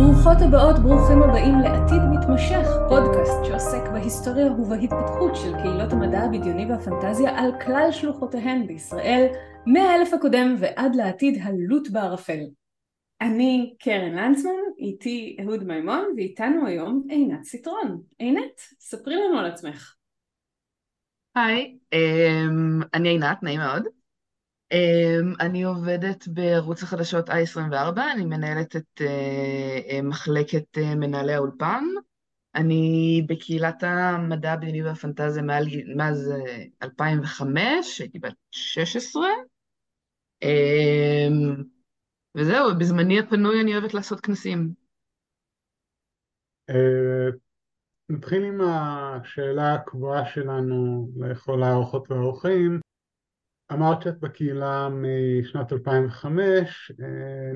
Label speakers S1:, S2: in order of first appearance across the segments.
S1: ברוכות הבאות, ברוכים הבאים לעתיד מתמשך, פודקאסט שעוסק בהיסטוריה ובהתפתחות של קהילות המדע הבדיוני והפנטזיה על כלל שלוחותיהן בישראל, מהאלף הקודם ועד לעתיד הלוט בערפל. אני קרן לנצמן, איתי אהוד מימון, ואיתנו היום עינת סיטרון. עינת, ספרי לנו על עצמך.
S2: היי, um, אני עינת, נעים מאוד. Um, אני עובדת בערוץ החדשות i24, אני מנהלת את uh, מחלקת uh, מנהלי האולפן. אני בקהילת המדע הבדיוני והפנטזיה מאז uh, 2005, הייתי בת 16. Um, וזהו, בזמני הפנוי אני אוהבת לעשות כנסים.
S3: נתחיל עם השאלה הקבועה שלנו לכל האורחות והאורחים. אמרת שאת בקהילה משנת 2005,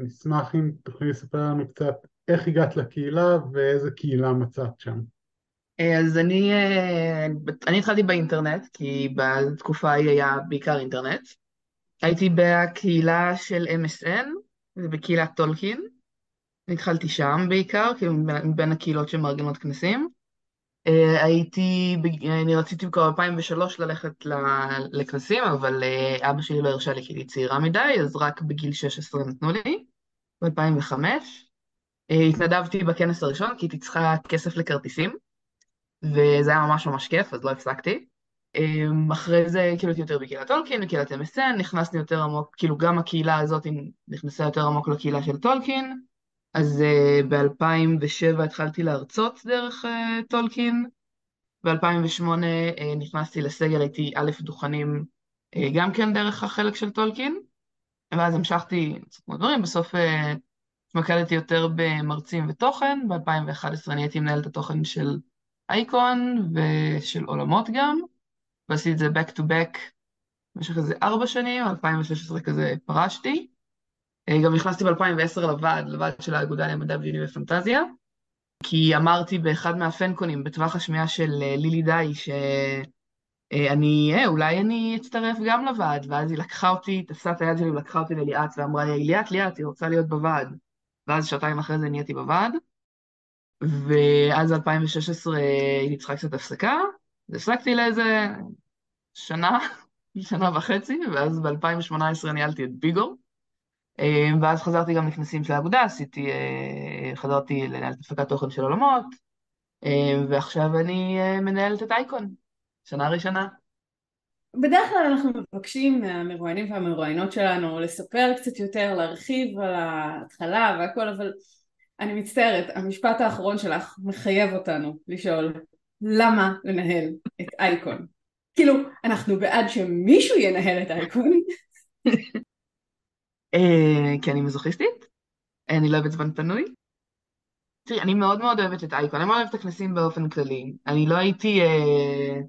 S3: נשמח אם תוכלי לספר לנו קצת איך הגעת לקהילה ואיזה קהילה מצאת שם.
S2: אז אני, אני התחלתי באינטרנט, כי בתקופה ההיא היה בעיקר אינטרנט. הייתי בקהילה של MSN, זה בקהילת טולקין. התחלתי שם בעיקר, כאילו מבין הקהילות שמארגנות כנסים. אה, הייתי, אני רציתי כבר ב-2003 ללכת לכנסים, אבל אה, אבא שלי לא הרשה לי כי הייתי צעירה מדי, אז רק בגיל 16 נתנו לי, ב-2005. אה, התנדבתי בכנס הראשון כי הייתי צריכה כסף לכרטיסים, וזה היה ממש ממש כיף, אז לא הפסקתי. אחרי זה כאילו הייתי יותר בקהילת טולקין, בקהילת MSN, נכנסתי יותר עמוק, כאילו גם הקהילה הזאת נכנסה יותר עמוק לקהילה של טולקין, אז uh, ב-2007 התחלתי להרצות דרך uh, טולקין, ב-2008 uh, נכנסתי לסגל, הייתי א' דוכנים גם כן דרך החלק של טולקין, ואז המשכתי מאוד דברים, בסוף התמקדתי יותר במרצים ותוכן, ב-2011 אני הייתי מנהלת התוכן של אייקון ושל עולמות גם, ועשיתי את זה back to back במשך איזה ארבע שנים, 2016 כזה פרשתי. אה, גם נכנסתי ב-2010 לוועד, לוועד של האגודה למדע בדיוני ופנטזיה, כי אמרתי באחד מהפנקונים, בטווח השמיעה של אה, לילי דאי, שאני, אה, אולי אני אצטרף גם לוועד, ואז היא לקחה אותי, תפסה את היד שלי ולקחה אותי לליאת, ואמרה לי, ליאת, ליאת, היא רוצה להיות בוועד. ואז שעתיים אחרי זה נהייתי בוועד, ואז 2016 הייתי צריכה קצת הפסקה, הפסקתי לאיזה שנה, שנה וחצי, ואז ב-2018 ניהלתי את ביגו, אה, ואז חזרתי גם לכנסים של האגודה, עשיתי, אה, חזרתי לנהל את הפקת תוכן של עולמות, אה, ועכשיו אני מנהלת את אייקון, שנה ראשונה.
S1: בדרך כלל אנחנו מבקשים מהמרואיינים והמרואיינות שלנו לספר קצת יותר, להרחיב על ההתחלה והכל, אבל אני מצטערת, המשפט האחרון שלך מחייב אותנו לשאול למה לנהל את אייקון. כאילו, אנחנו בעד שמישהו ינהל את אייקון,
S2: אה, כי אני מזוכיסטית, אני לא אוהבת זמן פנוי. תראי, אני מאוד מאוד אוהבת את אייקון, אני מאוד אוהבת את הכנסים באופן כללי. אני לא הייתי... אה,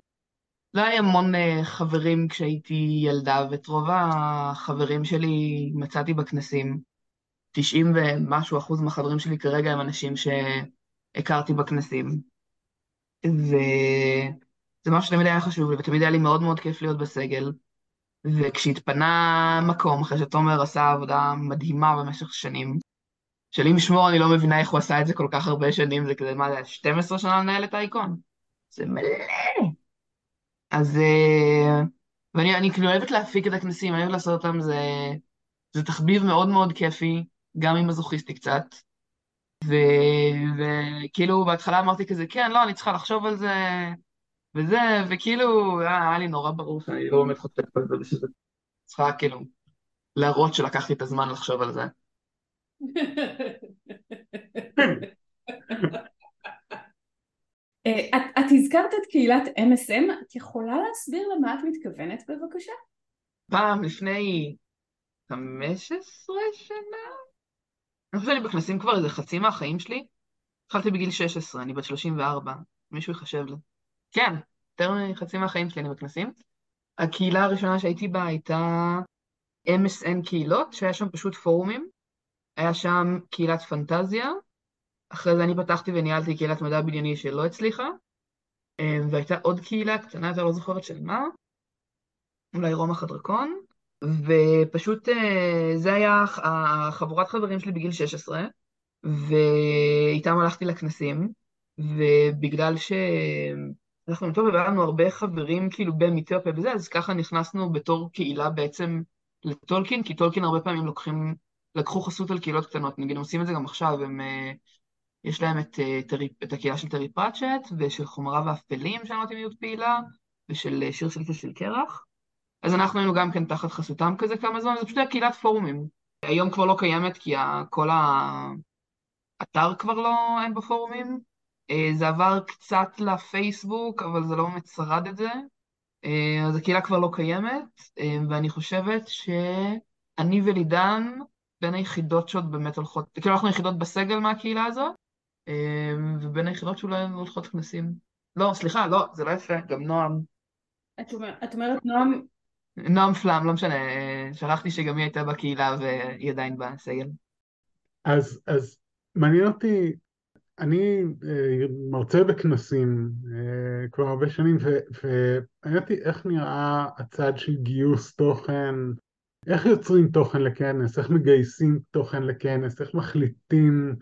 S2: לא היה המון אה, חברים כשהייתי ילדה, ואת רוב החברים שלי מצאתי בכנסים. 90 ומשהו אחוז מהחברים שלי כרגע הם אנשים שהכרתי בכנסים. וזה משהו שתמיד היה חשוב לי, ותמיד היה לי מאוד מאוד כיף להיות בסגל. וכשהתפנה מקום, אחרי שתומר עשה עבודה מדהימה במשך שנים, שלי משמור אני לא מבינה איך הוא עשה את זה כל כך הרבה שנים, זה כזה, מה זה, 12 שנה לנהל את האייקון? זה מלא. אז, אה, ואני כאילו אוהבת להפיק את הכנסים, אני אוהבת לעשות אותם, זה, זה תחביב מאוד מאוד כיפי, גם עם מזוכיסטי קצת. וכאילו בהתחלה אמרתי כזה, כן, לא, אני צריכה לחשוב על זה, וזה, וכאילו, היה לי נורא ברור שאני לא באמת חוטפת על זה, ושזה צריכה כאילו להראות שלקחתי את הזמן לחשוב על זה.
S1: אה, את, את הזכרת את קהילת MSM, את יכולה להסביר למה את מתכוונת בבקשה?
S2: פעם לפני 15 שנה? אני חושבת שאני בכנסים כבר איזה חצי מהחיים שלי. התחלתי בגיל 16, אני בת 34, מישהו יחשב לי. כן, יותר מחצי מהחיים שלי אני בכנסים. הקהילה הראשונה שהייתי בה הייתה MSN קהילות, שהיה שם פשוט פורומים. היה שם קהילת פנטזיה, אחרי זה אני פתחתי וניהלתי קהילת מדע בדיוני שלא הצליחה, אה, והייתה עוד קהילה קטנה יותר, לא זוכרת של מה, אולי רומח הדרקון, ופשוט אה, זה היה החבורת חברים שלי בגיל 16, ואיתם הלכתי לכנסים, ובגלל שאנחנו טוב, והיה לנו הרבה חברים כאילו במיתיאופיה וזה, אז ככה נכנסנו בתור קהילה בעצם לטולקין, כי טולקין הרבה פעמים לוקחים, לקחו חסות על קהילות קטנות, נגיד הם עושים את זה גם עכשיו, הם, אה, יש להם את, אה, את הקהילה של טרי פרצ'ט, ושל חומרה ואפלים, שאני לא יודעת אם יהיו פעילה, ושל אה, שיר של של קרח. אז אנחנו היינו גם כן תחת חסותם כזה כמה זמן, זה פשוט היה קהילת פורומים. היום כבר לא קיימת כי כל האתר כבר לא, אין בו פורומים. אה, זה עבר קצת לפייסבוק, אבל זה לא באמת שרד את זה. אה, אז הקהילה כבר לא קיימת, אה, ואני חושבת שאני ולידן בין היחידות שעוד באמת הולכות, כאילו אנחנו יחידות בסגל מהקהילה הזאת, ובין היחידות שאולי הולכות כנסים. לא, סליחה, לא, זה לא יפה, גם נועם.
S1: את, אומר, את אומרת נועם
S2: נועם פלאם, לא משנה, שכחתי שגם היא הייתה בקהילה והיא עדיין בסגל.
S3: אז, אז מעניין אותי, אני אה, מרצה בכנסים אה, כבר הרבה שנים, ומעניין אותי איך נראה הצד של גיוס תוכן, איך יוצרים תוכן לכנס, איך מגייסים תוכן לכנס, איך מחליטים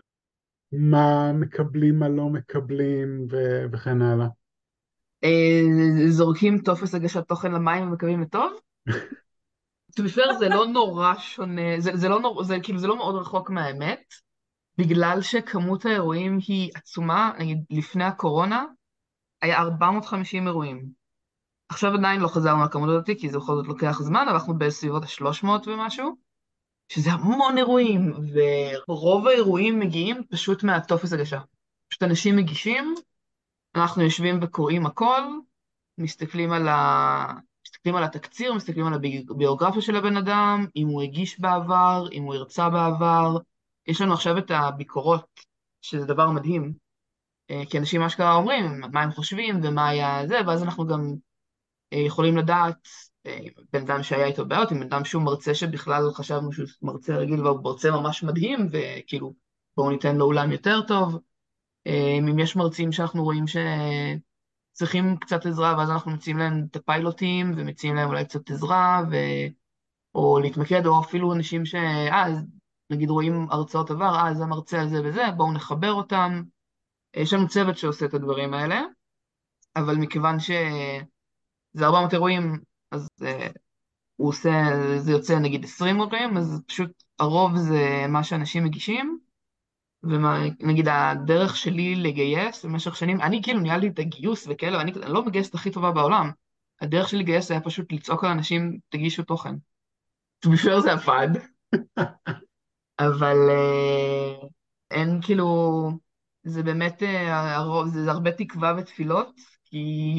S3: מה מקבלים, מה לא מקבלים ו- וכן הלאה.
S2: אה, זורקים טופס הגשת תוכן למים ומקווים לטוב? בסדר, זה לא נורא שונה, זה, זה לא נורא, זה כאילו זה לא מאוד רחוק מהאמת, בגלל שכמות האירועים היא עצומה, נגיד לפני הקורונה היה 450 אירועים. עכשיו עדיין לא חזרנו לכמות הזאת, כי זה בכל זאת לוקח זמן, אבל אנחנו בסביבות ה-300 ומשהו, שזה המון אירועים, ורוב האירועים מגיעים פשוט מהטופס הגשה. פשוט אנשים מגישים, אנחנו יושבים וקוראים הכל, מסתכלים על, ה... מסתכלים על התקציר, מסתכלים על הביוגרפיה של הבן אדם, אם הוא הגיש בעבר, אם הוא הרצה בעבר. יש לנו עכשיו את הביקורות, שזה דבר מדהים, אה, כי אנשים אשכרה אומרים מה הם חושבים ומה היה זה, ואז אנחנו גם אה, יכולים לדעת אה, בן אדם שהיה איתו בעיות, עם בן אדם שהוא מרצה שבכלל חשבנו שהוא מרצה רגיל והוא מרצה ממש מדהים, וכאילו בואו ניתן לו אולם יותר טוב. אם יש מרצים שאנחנו רואים שצריכים קצת עזרה, ואז אנחנו מציעים להם את הפיילוטים, ומציעים להם אולי קצת עזרה, ו... או להתמקד, או אפילו אנשים ש... אה, נגיד רואים הרצאות עבר, אה, זה מרצה על זה וזה, בואו נחבר אותם. יש לנו צוות שעושה את הדברים האלה, אבל מכיוון שזה 400 אירועים, אז uh, הוא עושה, זה יוצא נגיד 20 אירועים, אז פשוט הרוב זה מה שאנשים מגישים, ונגיד הדרך שלי לגייס במשך שנים, אני כאילו ניהלתי את הגיוס וכאלה, ואני לא מגייסת הכי טובה בעולם. הדרך שלי לגייס היה פשוט לצעוק על אנשים, תגישו תוכן. Fair זה עבד, אבל uh, אין כאילו, זה באמת, uh, הרוב, זה הרבה תקווה ותפילות, כי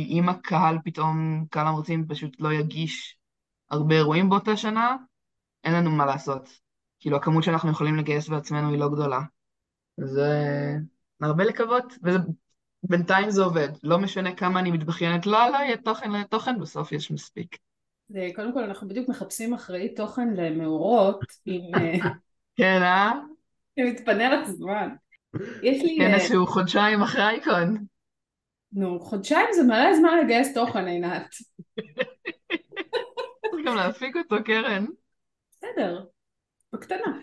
S2: אם הקהל פתאום, קהל המרצים פשוט לא יגיש הרבה אירועים באותה שנה, אין לנו מה לעשות. כאילו הכמות שאנחנו יכולים לגייס בעצמנו היא לא גדולה. זה הרבה לקוות, ובינתיים זה עובד. לא משנה כמה אני מתבכיינת, לא, לא, יהיה תוכן, לא יהיה תוכן, בסוף יש מספיק.
S1: זה, קודם כל, אנחנו בדיוק מחפשים אחראי תוכן למאורות, עם... אה,
S2: כן, אה?
S1: מתפנה לך זמן.
S2: יש לי... כן, איזשהו חודשיים אחרי אייקון.
S1: נו, חודשיים זה מלא זמן לגייס תוכן, עינת.
S2: צריך גם להפיק אותו, קרן.
S1: בסדר, בקטנה.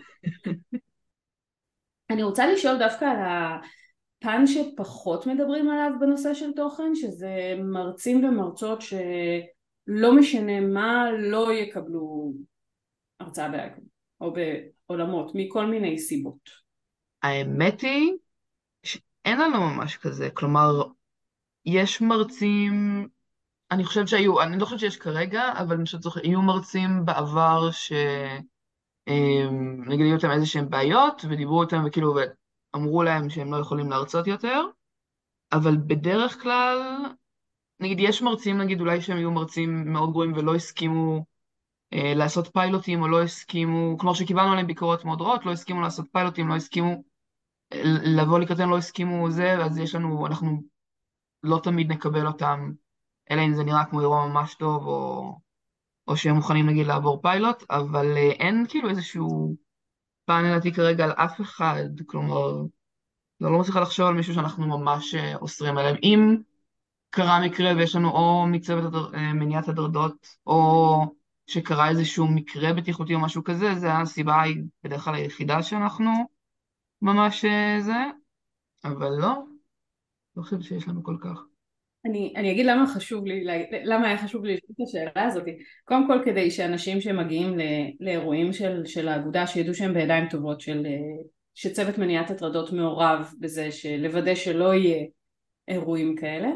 S1: אני רוצה לשאול דווקא על הפן שפחות מדברים עליו בנושא של תוכן, שזה מרצים ומרצות שלא משנה מה, לא יקבלו הרצאה באייקון, או בעולמות, מכל מיני סיבות.
S2: האמת היא שאין לנו ממש כזה, כלומר, יש מרצים, אני חושבת שהיו, אני לא חושבת שיש כרגע, אבל אני חושבת שיהיו מרצים בעבר ש... נגיד היו להם איזה שהם בעיות, ודיברו איתם וכאילו אמרו להם שהם לא יכולים להרצות יותר, אבל בדרך כלל, נגיד יש מרצים, נגיד אולי שהם היו מרצים מאוד גרועים ולא הסכימו לעשות פיילוטים, או לא הסכימו, כלומר שקיבלנו עליהם ביקורות מאוד רעות, לא הסכימו לעשות פיילוטים, לא הסכימו אה, לבוא לקראתנו, לא הסכימו זה, אז יש לנו, אנחנו לא תמיד נקבל אותם, אלא אם זה נראה כמו אירוע ממש טוב, או או שהם מוכנים נגיד לעבור פיילוט, אבל אה, אין כאילו איזשהו פאנל לדעתי כרגע על אף אחד, כלומר, לא, לא מצליחה לחשוב על מישהו שאנחנו ממש אה, אוסרים עליהם. אם קרה מקרה ויש לנו או מצוות הדר, אה, מניעת הדרדות, או שקרה איזשהו מקרה בטיחותי או משהו כזה, זה הסיבה בדרך כלל היחידה שאנחנו ממש אה, זה, אבל לא, לא חושבת שיש לנו כל כך.
S1: אני, אני אגיד למה חשוב לי, למה היה חשוב לי לשאול את השאלה הזאת. קודם כל כדי שאנשים שמגיעים לאירועים של, של האגודה שידעו שהם בידיים טובות, של, שצוות מניעת הטרדות מעורב בזה, לוודא שלא יהיה אירועים כאלה.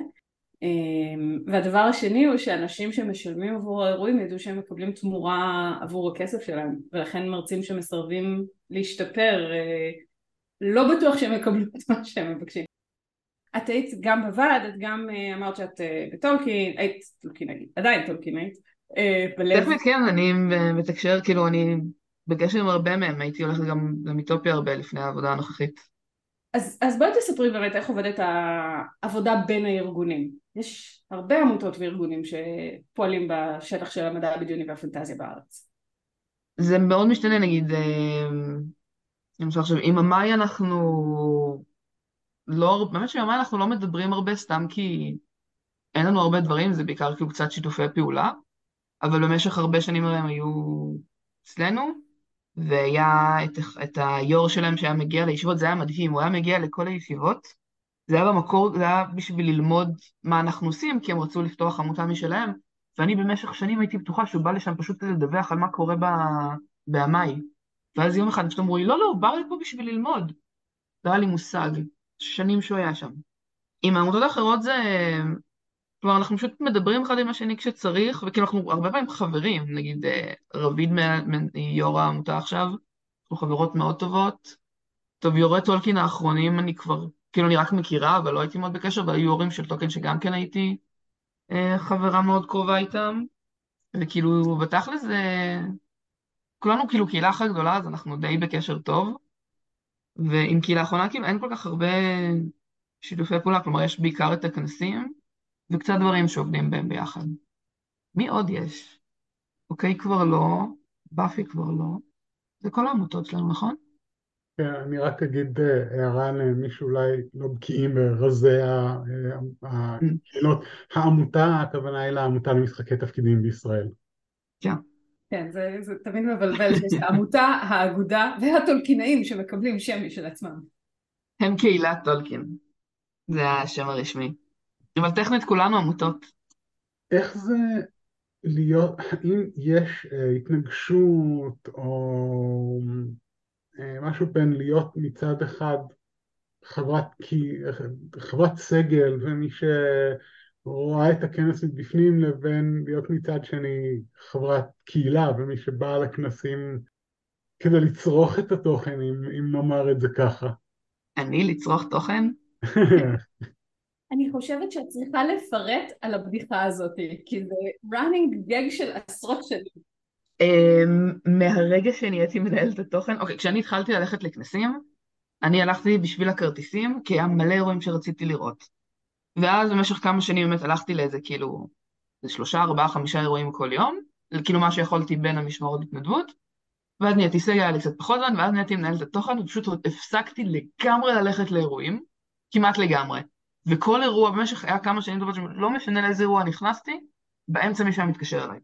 S1: אמ, והדבר השני הוא שאנשים שמשלמים עבור האירועים ידעו שהם מקבלים תמורה עבור הכסף שלהם ולכן מרצים שמסרבים להשתפר אה, לא בטוח שהם יקבלו את מה שהם מבקשים. את היית גם בוועד, את גם אה, אמרת שאת אה, בטולקין, היית טולקינאית, עדיין טולקינאית.
S2: טכנית כן, אני מתקשר, כאילו אני בקשר עם הרבה מהם, הייתי הולכת גם למיטופיה הרבה לפני העבודה הנוכחית.
S1: אז, אז בואי תספרי באמת איך עובדת העבודה בין הארגונים. יש הרבה עמותות וארגונים שפועלים בשטח של המדע הבדיוני והפנטזיה בארץ.
S2: זה מאוד משתנה, נגיד, אה, למשל עכשיו, עם המאי אנחנו לא, באמת שעם המאי אנחנו לא מדברים הרבה סתם כי אין לנו הרבה דברים, זה בעיקר כאילו קצת שיתופי פעולה, אבל במשך הרבה שנים הם היו אצלנו. והיה את, את היו"ר שלהם שהיה מגיע לישיבות, זה היה מדהים, הוא היה מגיע לכל הישיבות, זה היה במקור, זה היה בשביל ללמוד מה אנחנו עושים, כי הם רצו לפתוח עמותה משלהם, ואני במשך שנים הייתי בטוחה שהוא בא לשם פשוט לדווח על מה קורה בימי. ואז יום אחד פשוט אמרו לי, לא, לא, הוא בא לפה בשביל ללמוד. לא היה לי מושג, שנים שהוא היה שם. עם העמותות האחרות זה כלומר, אנחנו פשוט מדברים אחד עם השני כשצריך, וכאילו אנחנו הרבה פעמים חברים, נגיד אה, רביד יו"ר העמותה עכשיו, אנחנו חברות מאוד טובות. טוב, יו"רי טולקין האחרונים אני כבר, כאילו אני רק מכירה, אבל לא הייתי מאוד בקשר, והיו יו"רים של טולקין שגם כן הייתי אה, חברה מאוד קרובה איתם. וכאילו, בתכל'ס זה... כולנו כאילו קהילה אחת גדולה, אז אנחנו די בקשר טוב. ועם קהילה האחרונה כאילו אין כל כך הרבה שיתופי פעולה, כלומר יש בעיקר את הכנסים. וקצת דברים שעובדים בהם ביחד. מי עוד יש? אוקיי כבר לא, באפי כבר לא. זה כל העמותות שלנו, נכון?
S3: כן, אני רק אגיד אה, הערה למי שאולי לא בקיאים ברזי אה, השאלות. העמותה, הכוונה היא לעמותה למשחקי תפקידים בישראל.
S2: כן.
S1: כן, זה, זה תמיד מבלבל שיש העמותה, האגודה והטולקינאים שמקבלים שם משל עצמם.
S2: הם קהילת טולקין, זה השם הרשמי. אבל טכנית כולנו עמותות.
S3: איך זה להיות, האם יש אה, התנגשות או אה, משהו בין להיות מצד אחד חברת, חברת סגל ומי שרואה את הכנס מבפנים לבין להיות מצד שני חברת קהילה ומי שבא לכנסים כדי לצרוך את התוכן, אם, אם נאמר את זה ככה.
S2: אני לצרוך תוכן?
S1: אני חושבת שאת צריכה לפרט על הבדיחה הזאת, כי זה running gag של עשרות שנים.
S2: אמ, מהרגע שנהייתי מנהלת התוכן, אוקיי, כשאני התחלתי ללכת לכנסים, אני הלכתי בשביל הכרטיסים, כי היה מלא אירועים שרציתי לראות. ואז במשך כמה שנים באמת הלכתי לאיזה כאילו, זה שלושה, ארבעה, חמישה אירועים כל יום, כאילו מה שיכולתי בין המשמרות בהתנדבות, ואז נהייתי סגל, היה לי קצת פחות זמן, ואז נהייתי מנהלת התוכן, ופשוט הפסקתי לגמרי ללכת לאירועים, כמעט לגמרי. וכל אירוע במשך היה כמה שנים טובות, לא משנה לאיזה אירוע נכנסתי, באמצע מישהו היה מתקשר אליי.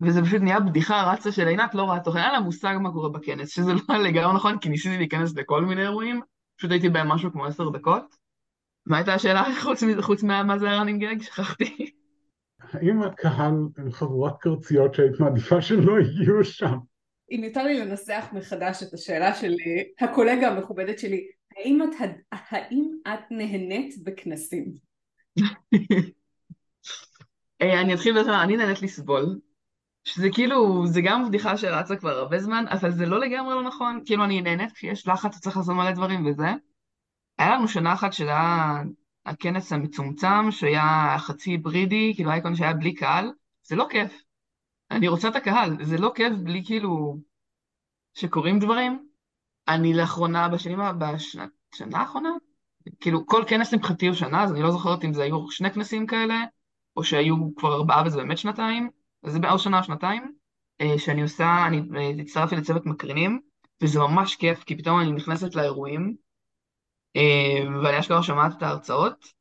S2: וזה פשוט נהיה בדיחה רצה של עינת לא רואה תוכן, אין לה מושג מה קורה בכנס, שזה לא היה לגמרי נכון, כי ניסיתי להיכנס לכל מיני אירועים, פשוט הייתי בהם משהו כמו עשר דקות. מה הייתה השאלה חוץ, חוץ מה זה הראנינג גג? שכחתי.
S3: האם הקהל הם חבורת קרציות שהיית מעדיפה שלא הגיעו שם?
S1: אם יותר לי לנסח מחדש את השאלה של הקולגה המכובדת שלי, האם את, האם את נהנית בכנסים?
S2: אה, אני אתחיל בזה, אני נהנית לסבול, שזה כאילו, זה גם בדיחה שרצה כבר הרבה זמן, אבל זה לא לגמרי לא נכון, כאילו אני נהנית כשיש לחץ וצריך לעשות מלא דברים וזה. היה לנו שנה אחת היה הכנס המצומצם, שהיה חצי היברידי, כאילו אייקון שהיה בלי קהל, זה לא כיף. אני רוצה את הקהל, זה לא כיף בלי כאילו שקורים דברים. אני לאחרונה, בשנים, בשנה האחרונה, כאילו כל כנס מבחינתי הוא שנה, אז אני לא זוכרת אם זה היו שני כנסים כאלה, או שהיו כבר ארבעה וזה באמת שנתיים, אז זה בעוד שנה או שנתיים, אה, שאני עושה, אני אה, הצטרפתי לצוות מקרינים, וזה ממש כיף, כי פתאום אני נכנסת לאירועים, אה, ואני אשכרה שומעת את ההרצאות,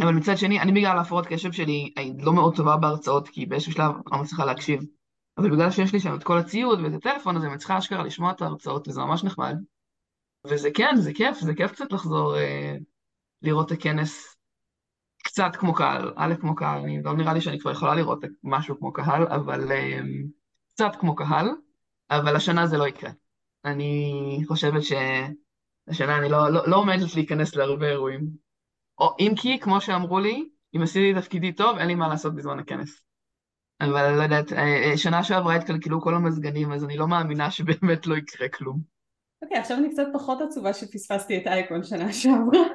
S2: אבל מצד שני, אני בגלל ההפרעות קשב שלי, אני לא מאוד טובה בהרצאות, כי באיזשהו שלב לא מצליחה להקשיב. אבל בגלל שיש לי שם את כל הציוד ואת הטלפון, אז אני מצליחה אשכרה לשמוע את ההרצאות, וזה ממש נחמד. וזה כן, זה כיף, זה כיף קצת לחזור אה, לראות את הכנס קצת כמו קהל, א' כמו קהל, אני לא נראה לי שאני כבר יכולה לראות משהו כמו קהל, אבל אה, קצת כמו קהל, אבל השנה זה לא יקרה. אני חושבת שהשנה אני לא, לא, לא עומדת להיכנס להרבה אירועים. או אם כי, כמו שאמרו לי, אם עשיתי תפקידי טוב, אין לי מה לעשות בזמן הכנס. אבל לא יודעת, אה, אה, שנה שעברה התקלקלו כל המזגנים, אז אני לא מאמינה שבאמת לא יקרה כלום.
S1: אוקיי, okay, עכשיו אני קצת פחות עצובה שפספסתי את אייקון שנה שעברה.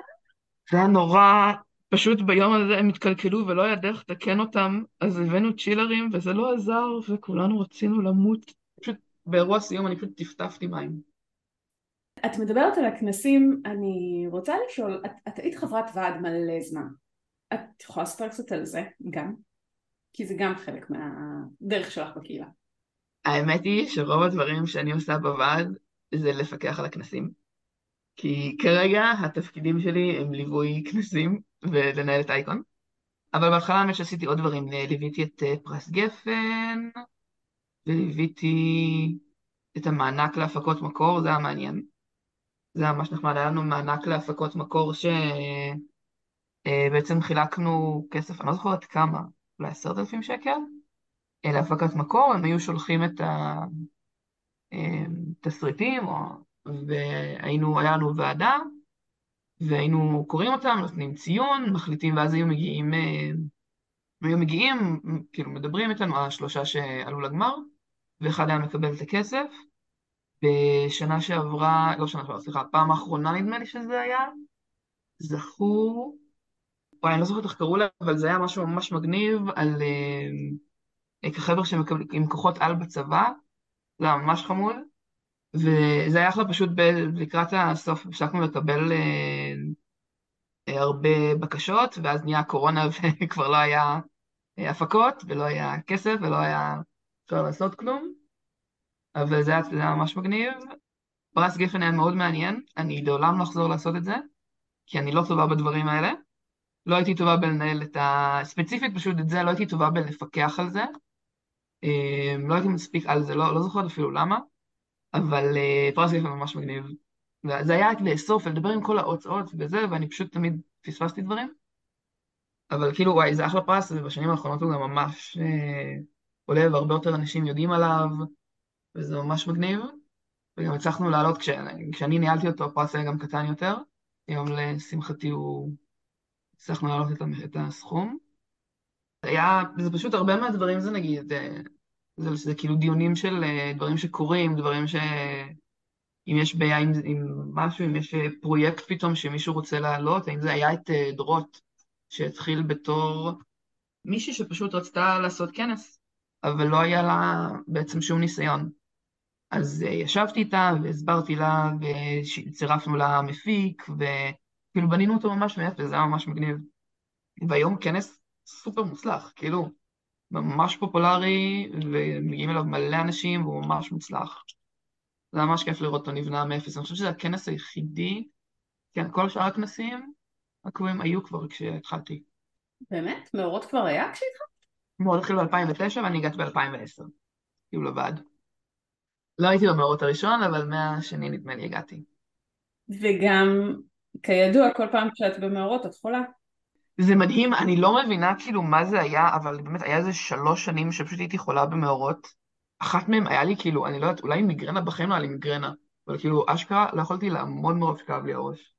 S2: זה היה נורא, פשוט ביום הזה הם התקלקלו ולא היה דרך לתקן אותם, אז הבאנו צ'ילרים וזה לא עזר וכולנו רצינו למות. פשוט באירוע סיום אני פשוט טפטפתי מים.
S1: את מדברת על הכנסים, אני רוצה לשאול, את, את היית חברת ועד מלא זמן. את יכולה לספר קצת על זה גם? כי זה גם חלק מהדרך שלך בקהילה.
S2: האמת היא שרוב הדברים שאני עושה בוועד זה לפקח על הכנסים. כי כרגע התפקידים שלי הם ליווי כנסים ולנהל את אייקון. אבל בהתחלה האמת שעשיתי עוד דברים, ליוויתי את אה, פרס גפן, וליוויתי את המענק להפקות מקור, זה היה מעניין. זה היה ממש נחמד, היה לנו מענק להפקות מקור שבעצם אה, חילקנו כסף, אני לא זוכרת כמה, אולי עשרת אלפים שקל, אה, להפקת מקור, הם היו שולחים את התסריטים, והיינו, היה לנו ועדה, והיינו קוראים אותם, נותנים ציון, מחליטים, ואז היו מגיעים, אה, היו מגיעים, כאילו מדברים איתנו, השלושה שעלו לגמר, ואחד היה מקבל את הכסף. בשנה שעברה, לא שנה שעברה, סליחה, פעם האחרונה נדמה לי שזה היה, זכו, וואי, אני לא זוכרת איך קראו לה, אבל זה היה משהו ממש מגניב על אה, כחבר'ה עם כוחות על בצבא, זה היה ממש חמוד, וזה היה אחלה פשוט ב, לקראת הסוף, הפסקנו לקבל אה, אה, הרבה בקשות, ואז נהיה קורונה וכבר לא היה אה, הפקות, ולא היה כסף, ולא היה אפשר לעשות כלום, אבל זה היה, זה היה ממש מגניב. פרס גפן היה מאוד מעניין, אני לעולם לא אחזור לעשות את זה, כי אני לא טובה בדברים האלה. לא הייתי טובה בלנהל את ה... ספציפית פשוט את זה, לא הייתי טובה בלפקח על זה. אה, לא הייתי מספיק על זה, לא, לא זוכרת אפילו למה. אבל פרס גפן ממש מגניב. זה היה רק לאסוף ולדבר עם כל ההוצאות וזה, ואני פשוט תמיד פספסתי דברים. אבל כאילו, וואי, זה אחלה פרס, ובשנים האחרונות הוא גם ממש uh, עולה, והרבה יותר אנשים יודעים עליו, וזה ממש מגניב. וגם הצלחנו לעלות, כש, כשאני ניהלתי אותו, הפרס היה גם קטן יותר. היום לשמחתי הוא... הצלחנו לעלות את, הסכום. היה, זה פשוט הרבה מהדברים זה נגיד, אה, זה, זה כאילו דיונים של אה, דברים שקורים, דברים ש... אם יש בעיה עם, עם משהו, אם יש אה, פרויקט פתאום שמישהו רוצה לעלות, האם זה היה את דורות, שהתחיל בתור מישהי שפשוט רצתה לעשות כנס, אבל לא היה לה בעצם שום ניסיון. אז ישבתי איתה והסברתי לה, וצירפנו לה מפיק, וכאילו בנינו אותו ממש מאפס, זה היה ממש מגניב. והיום כנס סופר מוצלח, כאילו, ממש פופולרי, ומגיעים אליו מלא אנשים, והוא ממש מוצלח. זה ממש כיף לראות אותו נבנה מאפס. אני חושב שזה הכנס היחידי, כן, כל שאר הכנסים הקבועים היו כבר כשהתחלתי.
S1: באמת? מאורות כבר היה כשהתחלת?
S2: מאורות התחיל ב-2009 ואני הגעתי ב-2010, כאילו לבד. לא הייתי במאורות הראשון, אבל מהשני נדמה לי הגעתי.
S1: וגם, כידוע, כל פעם כשאת במאורות את חולה.
S2: זה מדהים, אני לא מבינה כאילו מה זה היה, אבל באמת היה איזה שלוש שנים שפשוט הייתי חולה במאורות. אחת מהן היה לי כאילו, אני לא יודעת, אולי מיגרנה בחיים לא היה לי מיגרנה, אבל כאילו אשכרה לא יכולתי לעמוד מרוב שכאב לי הראש.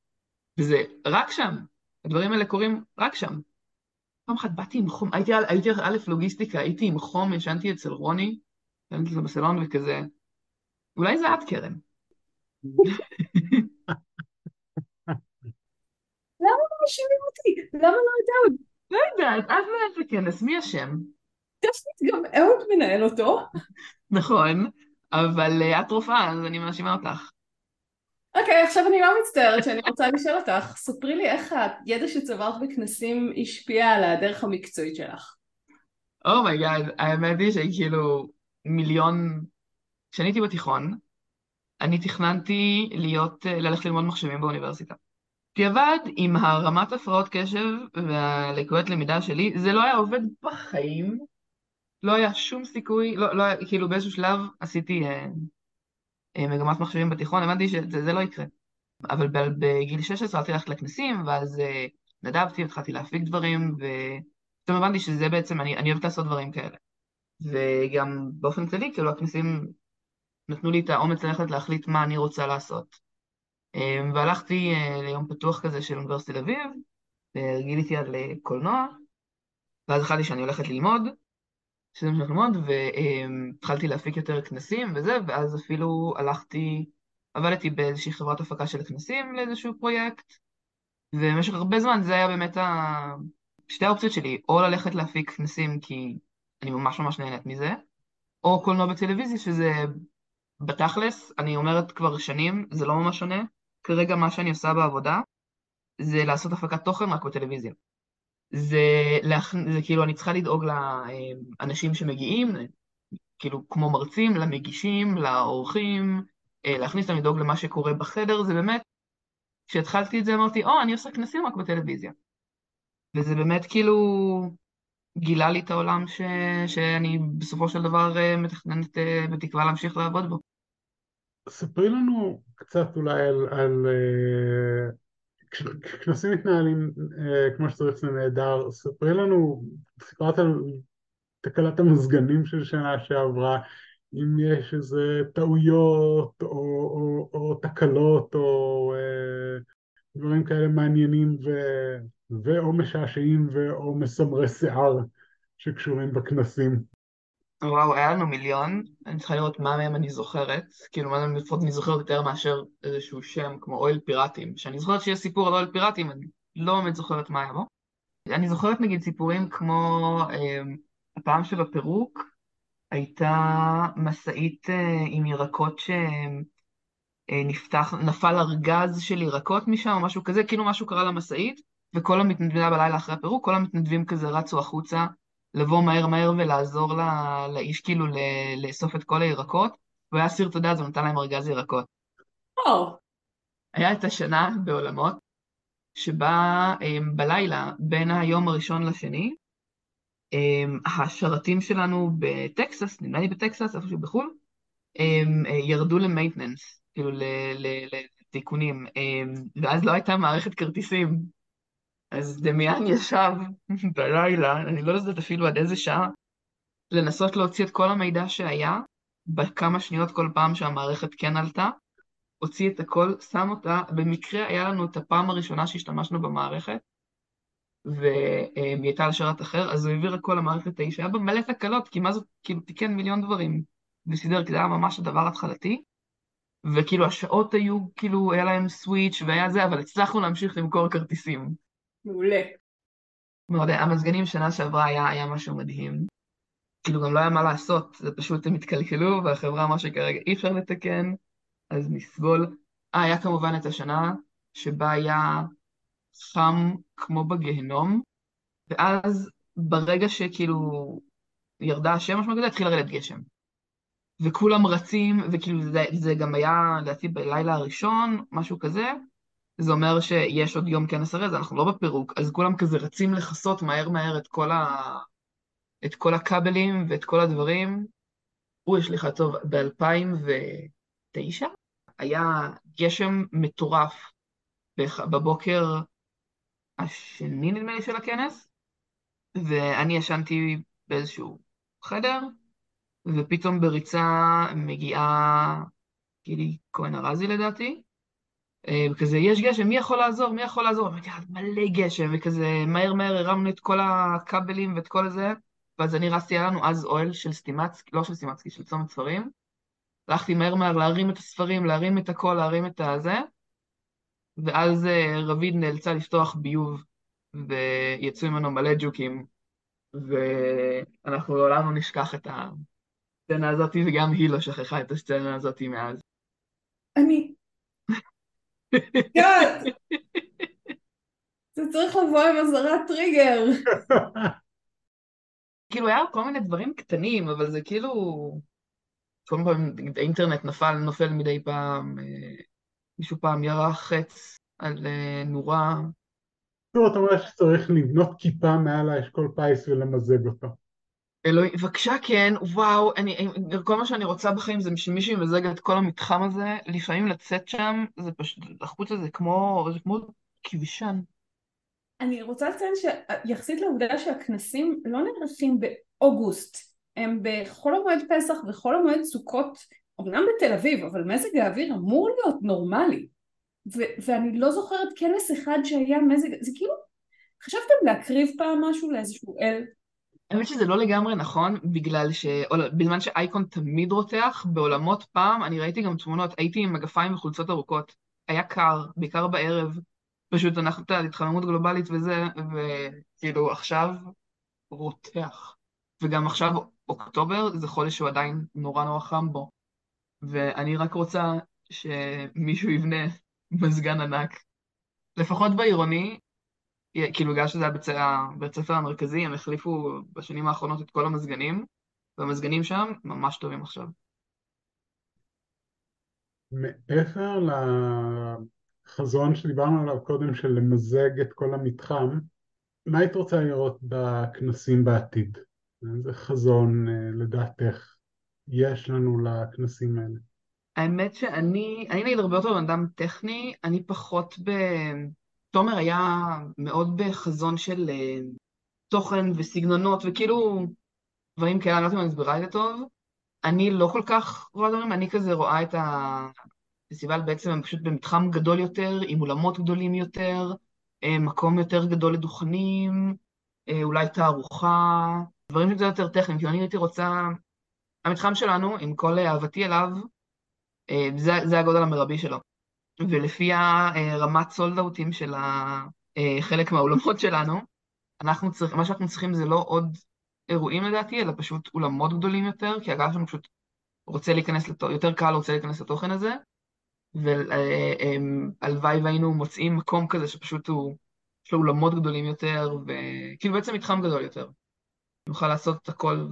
S2: וזה רק שם, הדברים האלה קורים רק שם. פעם אחת באתי עם חום, הייתי, הייתי א' לוגיסטיקה, הייתי עם חום, ישנתי אצל רוני, ישנתי אצלו בסלון וכזה, אולי זה את קרן.
S1: למה לא מאשימים אותי? למה לא את אהוד?
S2: לא יודעת, את מנהלת הכנס, מי אשם?
S1: טכנית גם אהוד מנהל אותו.
S2: נכון, אבל אה, את רופאה, אז אני מאשימה אותך.
S1: אוקיי, עכשיו אני לא מצטערת שאני רוצה לשאול אותך, ספרי לי איך הידע שצברת בכנסים השפיע על הדרך המקצועית שלך.
S2: oh my god, oh האמת היא שכאילו מיליון... כשאני הייתי בתיכון, אני תכננתי להיות, אה, ללכת ללמוד מחשבים באוניברסיטה. בדיעבד, עם רמת הפרעות קשב והלקויות למידה שלי, זה לא היה עובד בחיים. לא היה שום סיכוי, לא, לא היה, כאילו באיזשהו שלב עשיתי אה, אה, מגמת מחשבים בתיכון, הבנתי שזה לא יקרה. אבל בגיל 16 התחלתי ללכת לכנסים, ואז אה, נדבתי, התחלתי להפיק דברים, ופתאום הבנתי שזה בעצם, אני, אני אוהבת לעשות דברים כאלה. וגם באופן כללי, כאילו הכנסים נתנו לי את האומץ ללכת להחליט מה אני רוצה לעשות. אמ, והלכתי אה, ליום פתוח כזה של אוניברסיטת תל אביב, גיליתי על אה, קולנוע, ואז החלטתי שאני הולכת ללמוד, שזה מה שאני ללמוד, והתחלתי להפיק יותר כנסים וזה, ואז אפילו הלכתי, עבדתי באיזושהי חברת הפקה של כנסים לאיזשהו פרויקט, ובמשך הרבה זמן זה היה באמת ה... שתי האופציות שלי, או ללכת להפיק כנסים כי אני ממש ממש נהנית מזה, או קולנוע בטלוויזיה, שזה בתכלס, אני אומרת כבר שנים, זה לא ממש שונה. כרגע מה שאני עושה בעבודה זה לעשות הפקת תוכן רק בטלוויזיה. זה, להכ... זה כאילו, אני צריכה לדאוג לאנשים שמגיעים, כאילו כמו מרצים, למגישים, לאורחים, אה, להכניס אותם לדאוג למה שקורה בחדר, זה באמת, כשהתחלתי את זה אמרתי, או, אני עושה כנסים רק בטלוויזיה. וזה באמת כאילו גילה לי את העולם ש... שאני בסופו של דבר אה, מתכננת אה, בתקווה להמשיך לעבוד בו.
S3: ספרי לנו קצת אולי על, על כנסים מתנהלים כמו שצריך זה נהדר, ספרי לנו, סיפרת על תקלת המזגנים של שנה שעברה, אם יש איזה טעויות או, או, או תקלות או אה, דברים כאלה מעניינים ו, ואו משעשעים ואו מסמרי שיער שקשורים בכנסים.
S2: וואו, היה לנו מיליון, אני צריכה לראות מה מהם אני זוכרת, כאילו מה מהם לפחות אני זוכרת יותר מאשר איזשהו שם כמו אוהל פיראטים, שאני זוכרת שיש סיפור על אוהל פיראטים, אני לא באמת זוכרת מה היה בו. אני זוכרת נגיד סיפורים כמו אה, הפעם שבפירוק הייתה משאית אה, עם ירקות שנפתח, אה, נפל ארגז של ירקות משם או משהו כזה, כאילו משהו קרה למשאית, וכל המתנדבים, בלילה אחרי הפירוק, כל המתנדבים כזה רצו החוצה לבוא מהר מהר ולעזור לה, לאיש כאילו לאסוף את כל הירקות, והוא היה אסיר תודה, אז הוא נתן להם ארגז ירקות.
S1: או.
S2: היה את השנה בעולמות, שבה um, בלילה, בין היום הראשון לשני, um, השרתים שלנו בטקסס, נדמה לי בטקסס, איפשהו בחו"ל, um, ירדו למייטננס, כאילו לתיקונים, ואז לא הייתה מערכת כרטיסים. אז דמיאן ישב בלילה, אני לא יודעת אפילו עד איזה שעה, לנסות להוציא את כל המידע שהיה, בכמה שניות כל פעם שהמערכת כן עלתה, הוציא את הכל, שם אותה, במקרה היה לנו את הפעם הראשונה שהשתמשנו במערכת, והיא הייתה על שרת אחר, אז הוא העביר הכל למערכת ההיא, שהיה בה מלא תקלות, כי מה זאת, כאילו תיקן מיליון דברים, וסידר, כי זה היה ממש הדבר התחלתי, וכאילו השעות היו, כאילו היה להם סוויץ' והיה זה, אבל הצלחנו להמשיך למכור כרטיסים.
S1: מעולה.
S2: מאוד, המזגנים שנה שעברה היה, היה משהו מדהים. כאילו גם לא היה מה לעשות, זה פשוט הם התקלקלו, והחברה אמרה שכרגע אי אפשר לתקן, אז נסבול. אה, היה כמובן את השנה שבה היה חם כמו בגיהנום, ואז ברגע שכאילו ירדה השמש מהגדה, התחיל לרדת גשם. וכולם רצים, וכאילו זה, זה גם היה, לדעתי, בלילה הראשון, משהו כזה, זה אומר שיש עוד יום כנס הרי, אנחנו לא בפירוק, אז כולם כזה רצים לכסות מהר מהר את כל, ה... את כל הכבלים ואת כל הדברים. הוא יש לך טוב, ב-2009 היה גשם מטורף. בבוקר השני נדמה לי של הכנס, ואני ישנתי באיזשהו חדר, ופתאום בריצה מגיעה גילי כהן ארזי לדעתי, וכזה, יש גשם, מי יכול לעזור? מי יכול לעזור? אמרתי, מלא גשם, וכזה, מהר מהר הרמנו את כל הכבלים ואת כל זה, ואז אני רצתי, היה לנו אז אוהל של סטימצקי, לא של סטימצקי, של צומת ספרים. הלכתי מהר מהר להרים את הספרים, להרים את הכל, להרים את הזה, ואז אה, רביד נאלצה לפתוח ביוב, ויצאו ממנו מלא ג'וקים, ואנחנו לעולם לא נשכח את הסצנה הזאת, וגם היא לא שכחה את הסצנה הזאת מאז.
S1: אני גאד! זה צריך לבוא עם אזהרת טריגר.
S2: כאילו היה כל מיני דברים קטנים, אבל זה כאילו... כל פעם האינטרנט נפל, נופל מדי פעם, אה, מישהו פעם ירה חץ על אה, נורה.
S3: טוב, אתה אומר שצריך לבנות כיפה מעל האשכול פיס ולמזג אותו.
S2: אלוהים, בבקשה כן, וואו, אני, כל מה שאני רוצה בחיים זה שמישהו ימזג את כל המתחם הזה, לפעמים לצאת שם, זה פשוט, החוצה זה כמו, זה כמו כבישן.
S1: אני רוצה לציין שיחסית לעובדה שהכנסים לא נערכים באוגוסט, הם בחול המועד פסח וחול המועד סוכות, אמנם בתל אביב, אבל מזג האוויר אמור להיות נורמלי. ו- ואני לא זוכרת כנס אחד שהיה מזג, זה כאילו, חשבתם להקריב פעם משהו לאיזשהו אל?
S2: האמת שזה לא לגמרי נכון, בגלל ש... בזמן שאייקון תמיד רותח, בעולמות פעם, אני ראיתי גם תמונות, הייתי עם מגפיים וחולצות ארוכות. היה קר, בעיקר בערב. פשוט אנחנו, אתה יודע, התחממות גלובלית וזה, וכאילו עכשיו רותח. וגם עכשיו אוקטובר זה חודש שהוא עדיין נורא נורא חם בו. ואני רק רוצה שמישהו יבנה מזגן ענק. לפחות בעירוני, כאילו בגלל שזה היה בית הספר המרכזי, הם החליפו בשנים האחרונות את כל המזגנים, והמזגנים שם ממש טובים עכשיו.
S3: מעבר לחזון שדיברנו עליו קודם של למזג את כל המתחם, מה היית רוצה לראות בכנסים בעתיד? איזה חזון אה, לדעתך יש לנו לכנסים האלה?
S2: האמת שאני, אני נגיד הרבה יותר בן אדם טכני, אני פחות ב... תומר היה מאוד בחזון של uh, תוכן וסגנונות וכאילו דברים כאלה, אני לא יודעת אם אני מסבירה את זה טוב. אני לא כל כך רואה דברים, אני כזה רואה את הפסטיבל בעצם פשוט במתחם גדול יותר, עם אולמות גדולים יותר, uh, מקום יותר גדול לדוכנים, uh, אולי תערוכה, דברים שקצת יותר טכניים, כי אני הייתי רוצה... המתחם שלנו, עם כל אהבתי אליו, זה, זה הגודל המרבי שלו. ולפי הרמת סולדאוטים של חלק מהאולמות שלנו, אנחנו צריכים, מה שאנחנו צריכים זה לא עוד אירועים לדעתי, אלא פשוט אולמות גדולים יותר, כי הקהל שלנו פשוט רוצה להיכנס, לתו, יותר קל רוצה להיכנס לתוכן הזה, והלוואי והיינו מוצאים מקום כזה שפשוט הוא, יש לו אולמות גדולים יותר, וכאילו בעצם מתחם גדול יותר. נוכל לעשות את הכל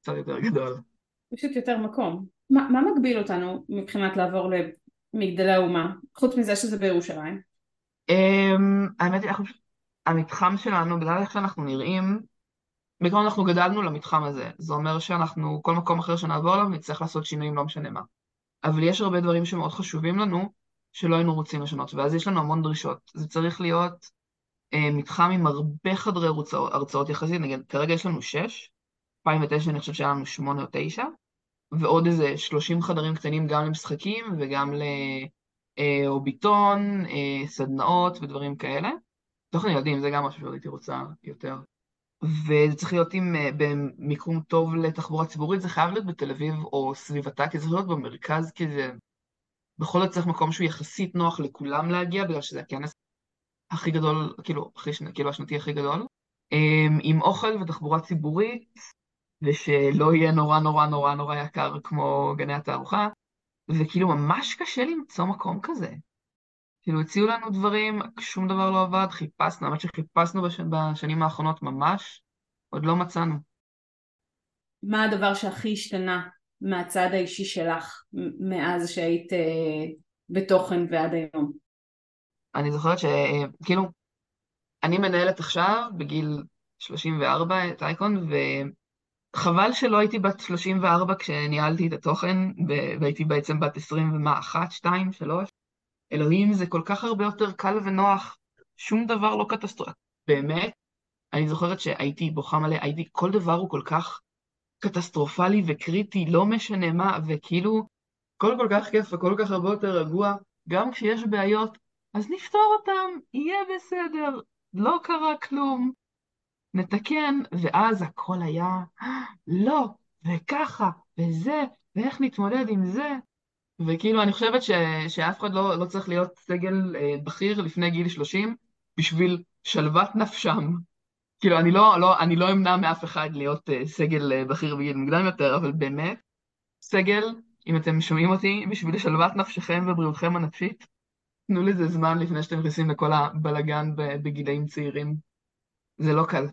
S2: קצת יותר גדול.
S1: פשוט יותר מקום. מה, מה מגביל אותנו מבחינת לעבור מגדלי האומה, חוץ מזה שזה בירושלים?
S2: אמ, האמת היא, המתחם שלנו, בגלל איך שאנחנו נראים, בעיקרון אנחנו גדלנו למתחם הזה. זה אומר שאנחנו, כל מקום אחר שנעבור אליו, נצטרך לעשות שינויים, לא משנה מה. אבל יש הרבה דברים שמאוד חשובים לנו, שלא היינו רוצים לשנות, ואז יש לנו המון דרישות. זה צריך להיות אה, מתחם עם הרבה חדרי הרצאות, יחסית, נגיד, כרגע יש לנו שש, 2009 אני חושב שהיה לנו שמונה או תשע, ועוד איזה 30 חדרים קטנים גם למשחקים וגם לאוביטון, אה, סדנאות ודברים כאלה. תוכן ילדים זה גם משהו שהייתי רוצה יותר. וזה צריך להיות עם, אה, במיקום טוב לתחבורה ציבורית, זה חייב להיות בתל אביב או סביבתה, כי זה צריך להיות במרכז, כי זה בכל זאת צריך מקום שהוא יחסית נוח לכולם להגיע, בגלל שזה הכנס הכי גדול, כאילו, הכי, כאילו השנתי הכי גדול. אה, עם אוכל ותחבורה ציבורית, ושלא יהיה נורא נורא נורא נורא יקר כמו גני התערוכה, וכאילו ממש קשה למצוא מקום כזה. כאילו הציעו לנו דברים, שום דבר לא עבד, חיפשנו, האמת שחיפשנו בש... בשנים האחרונות ממש, עוד לא מצאנו.
S1: מה הדבר שהכי השתנה מהצד האישי שלך מאז שהיית אה, בתוכן ועד היום?
S2: אני זוכרת שכאילו, אני מנהלת עכשיו בגיל 34 את אייקון, חבל שלא הייתי בת 34 כשניהלתי את התוכן, והייתי בעצם בת 20 ומה, אחת, שתיים, שלוש. אלוהים, זה כל כך הרבה יותר קל ונוח, שום דבר לא קטסטרופה. באמת, אני זוכרת שהייתי בוכה מלא, הייתי, כל דבר הוא כל כך קטסטרופלי וקריטי, לא משנה מה, וכאילו, הכל כל כך כיף וכל כך הרבה יותר רגוע, גם כשיש בעיות, אז נפתור אותם, יהיה בסדר, לא קרה כלום. נתקן, ואז הכל היה, לא, וככה, וזה, ואיך נתמודד עם זה. וכאילו, אני חושבת ש, שאף אחד לא, לא צריך להיות סגל אה, בכיר לפני גיל 30 בשביל שלוות נפשם. כאילו, אני לא, לא, אני לא אמנע מאף אחד להיות אה, סגל אה, בכיר בגיל מוקדם יותר, אבל באמת, סגל, אם אתם שומעים אותי, בשביל שלוות נפשכם ובריאותכם הנפשית, תנו לזה זמן לפני שאתם נכנסים לכל הבלגן בגילאים צעירים. זה לא קל.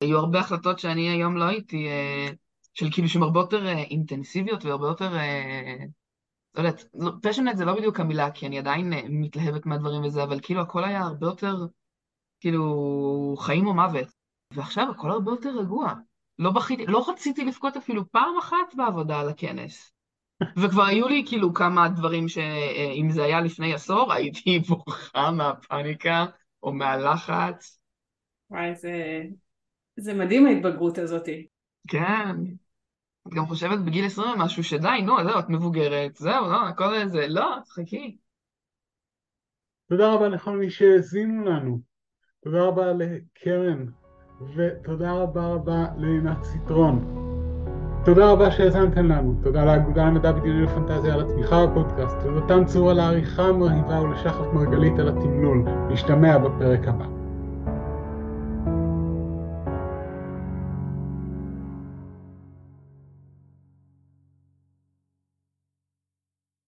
S2: היו הרבה החלטות שאני היום לא הייתי, אה, של כאילו שהן הרבה יותר אה, אינטנסיביות והרבה יותר, אה, לא יודעת, פשנט זה לא בדיוק המילה, כי אני עדיין מתלהבת מהדברים וזה, אבל כאילו הכל היה הרבה יותר, כאילו, חיים או מוות. ועכשיו הכל הרבה יותר רגוע. לא בכיתי, לא רציתי לבכות אפילו פעם אחת בעבודה על הכנס. וכבר היו לי כאילו כמה דברים שאם זה היה לפני עשור, הייתי בוכה מהפאניקה או מהלחץ.
S1: וואי, זה, זה מדהים ההתבגרות הזאתי.
S2: כן. את גם חושבת בגיל 20 ומשהו שדי, נו, זהו, את מבוגרת, זהו, לא, הכל זה, לא, תחכי.
S3: תודה רבה לכל מי שהאזינו לנו. תודה רבה לקרן, ותודה רבה רבה לעינת ציטרון. תודה רבה שהאזנתם לנו, תודה לאגודה למדע בדיוני לפנטזיה על התמיכה בפודקאסט, תודתם צור על העריכה המרהיבה ולשחף מרגלית על התמלול, נשתמע בפרק הבא.